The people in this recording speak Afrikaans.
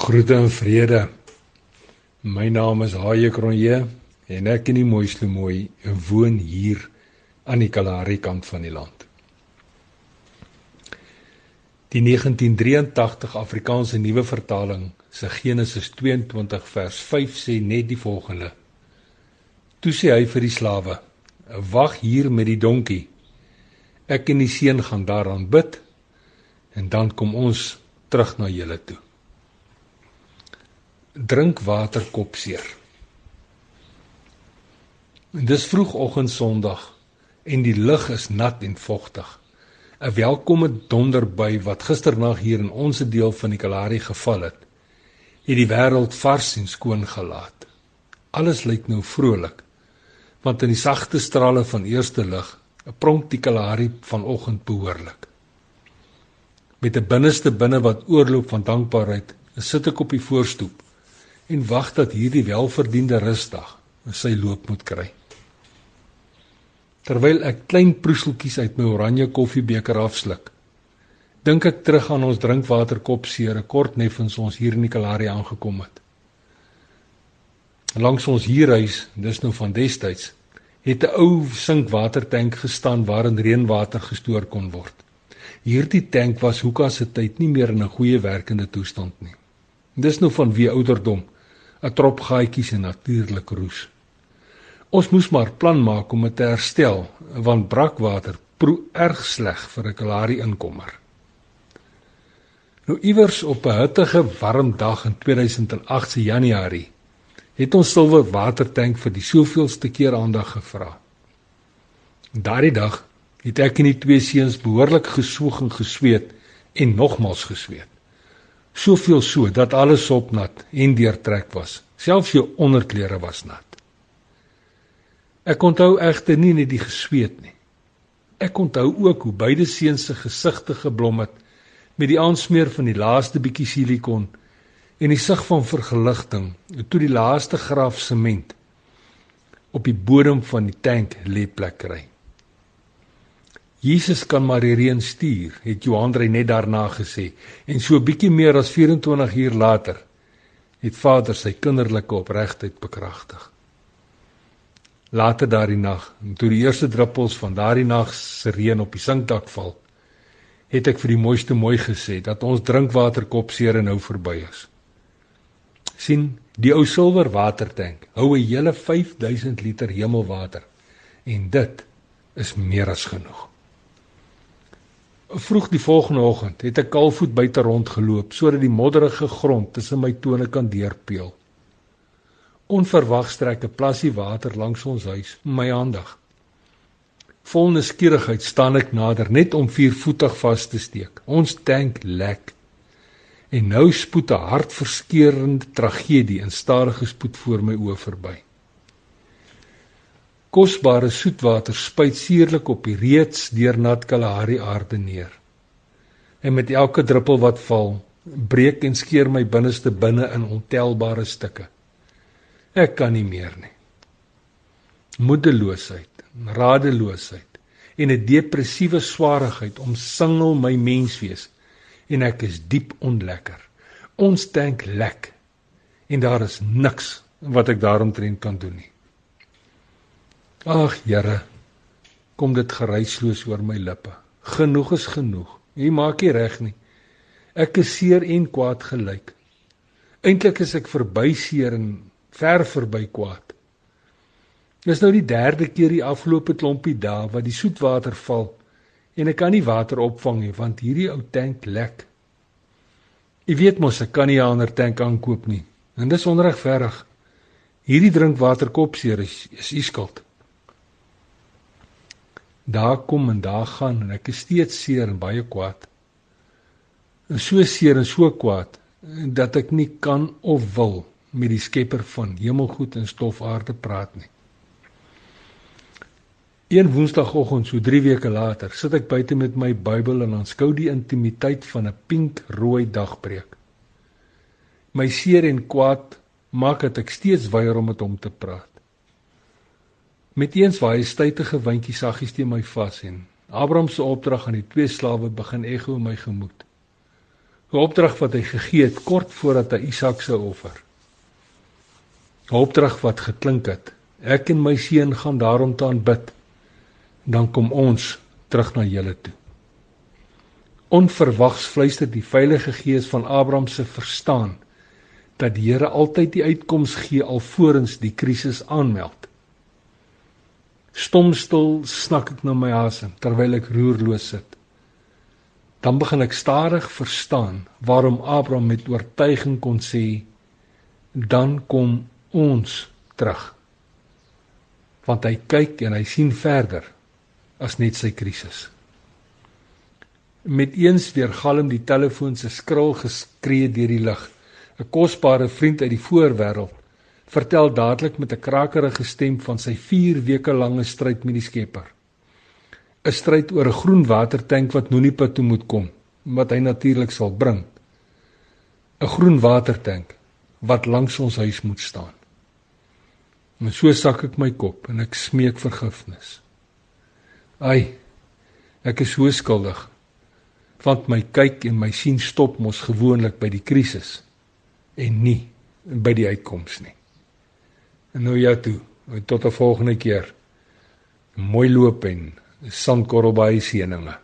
Groete en vrede. My naam is Haie Kronje en ek in die mooiste mooi woon hier aan die Kalahari kant van die land. Die 1983 Afrikaanse Nuwe Vertaling se Genesis 22 vers 5 sê net die volgende: Toe sê hy vir die slawe: "Wag hier met die donkie. Ek en die seun gaan daaraan bid en dan kom ons terug na julle toe." Drink water kopseer. En dis vroegoggend Sondag en die lug is nat en vogtig. 'n Welkome donderby wat gisternag hier in ons deel van die Kalahari geval het, het die wêreld vars en skoon gelaat. Alles lyk nou vrolik want in die sagte strale van eerste lig pronk die Kalahari vanoggend behoorlik. Met 'n binneste binne wat oorloop van dankbaarheid, sit ek op die voorstoep en wag dat hierdie welverdiende rusdag sy loop moet kry. Terwyl ek klein proeseltjies uit my oranje koffiebeker afsluk, dink ek terug aan ons drinkwaterkop seere kort neffens ons hier in die Kalahari aangekom het. Langs ons huurhuis, dis nou van destyds, het 'n ou sinkwatertank gestaan waarin reënwater gestoor kon word. Hierdie tank was hoeka se tyd nie meer in 'n goeie werkende toestand nie. Dis nou van wie ouderdom 'n trop gaatjies en natuurlik roes. Ons moes maar plan maak om dit te herstel want brakwater proe erg sleg vir 'n kalari inkomer. Nou iewers op 'n hittige warm dag in 2008 se Januarie het ons silwer watertank vir die soveelste keer aandag gevra. Daardie dag het ek en die twee seuns behoorlik geswoeg en gesweet en nogmals gesweet soveel so dat alles opnat en deurtrek was. Selfs jou onderklere was nat. Ek onthou egter nie net die gesweet nie. Ek onthou ook hoe beide seuns se gesigte geblom het met die aansmeer van die laaste bietjie silikon en die sig van vergeligting toe die laaste graf sement op die bodem van die tank lê plek kry. Jesus kan maar die reën stuur, het Johan Drey net daarna gesê. En so bietjie meer as 24 uur later het Vader sy kinderlike opregtheid bekragtig. Later daardie nag, toe die eerste druppels van daardie nag se reën op die sinkdak val, het ek vir die mooiste mooi gesê dat ons drinkwaterkop seer nou verby is. sien, die ou silwer watertank hou 'n hele 5000 liter hemelwater en dit is meer as genoeg. Vroeg die volgende oggend het ek kalfvoet buite rondgeloop sodat die modderige grond tussen my tone kan deurpeel. Onverwags trek 'n plassie water langs ons huis my aandag. Vol nuuskierigheid staan ek nader net om viervoetig vas te steek. Ons tank lek. En nou spoed 'n hartverskeurende tragedie in stadige spoed voor my oë verby. Kosbare soetwater spuit suurlik op die reeds deurnat Kalahari aarde neer. En met elke druppel wat val, breek en skeur my binneste binne in ontelbare stukke. Ek kan nie meer nie. Moedeloosheid, radeloosheid en 'n depressiewe swaarigheid omsingel my menswees en ek is diep onlekker. Ons tank lek en daar is niks wat ek daaromtrent kan doen nie. Ag Here, kom dit geruisloos oor my lippe. Genoeg is genoeg. U maak nie reg nie. Ek is seer en kwaad gelyk. Eintlik is ek verby seer en ver verby kwaad. Dis nou die derde keer die afgelope klompie dae wat die soetwater val en ek kan nie water opvang nie want hierdie ou tank lek. U weet mos ek kan nie 'n ander tank aankoop nie. En dis onregverdig. Hierdie drinkwaterkopseer is is u skuld daar kom en daar gaan en ek is steeds seer en baie kwaad. En so seer en so kwaad dat ek nie kan of wil met die skepper van hemelgoed en stofaarde praat nie. Een woensdagoggend so 3 weke later sit ek buite met my Bybel en aanskou die intimiteit van 'n pink-rooi dagbreek. My seer en kwaad maak dat ek steeds weier om met hom te praat. Met eens waai 'n stytige windjie saggies teen my vas en Abraham se opdrag aan die twee slawe begin ekho in my gemoed. 'n opdrag wat hy gegee het kort voordat hy Isak sou offer. 'n Opdrag wat geklink het: Ek en my seun gaan daarom te aanbid. Dan kom ons terug na julle toe. Onverwags fluister die Heilige Gees van Abraham se verstaan dat die Here altyd die uitkoms gee alvorens die krisis aanmeld. Stomstil snak ek na my asem terwyl ek roerloos sit. Dan begin ek stadig verstaan waarom Abraham met oortuiging kon sê dan kom ons terug. Want hy kyk en hy sien verder as net sy krisis. Met eens weer galm die telefoon se skril geskree deur die lug 'n kosbare vriend uit die voorwêreld vertel dadelik met 'n krakerige stem van sy 4 weke lange stryd met die Skepper 'n stryd oor 'n groen watertank wat Nonipa toe moet kom, wat hy natuurlik sal bring. 'n Groen watertank wat langs ons huis moet staan. En so sak ek my kop en ek smeek vergifnis. Ai, ek is so skuldig. Want my kyk en my sien stop mos gewoonlik by die krisis en nie by die uitkoms nie. En nou ja toe, tot 'n volgende keer. Mooi loop en sandkorrel by seëninge.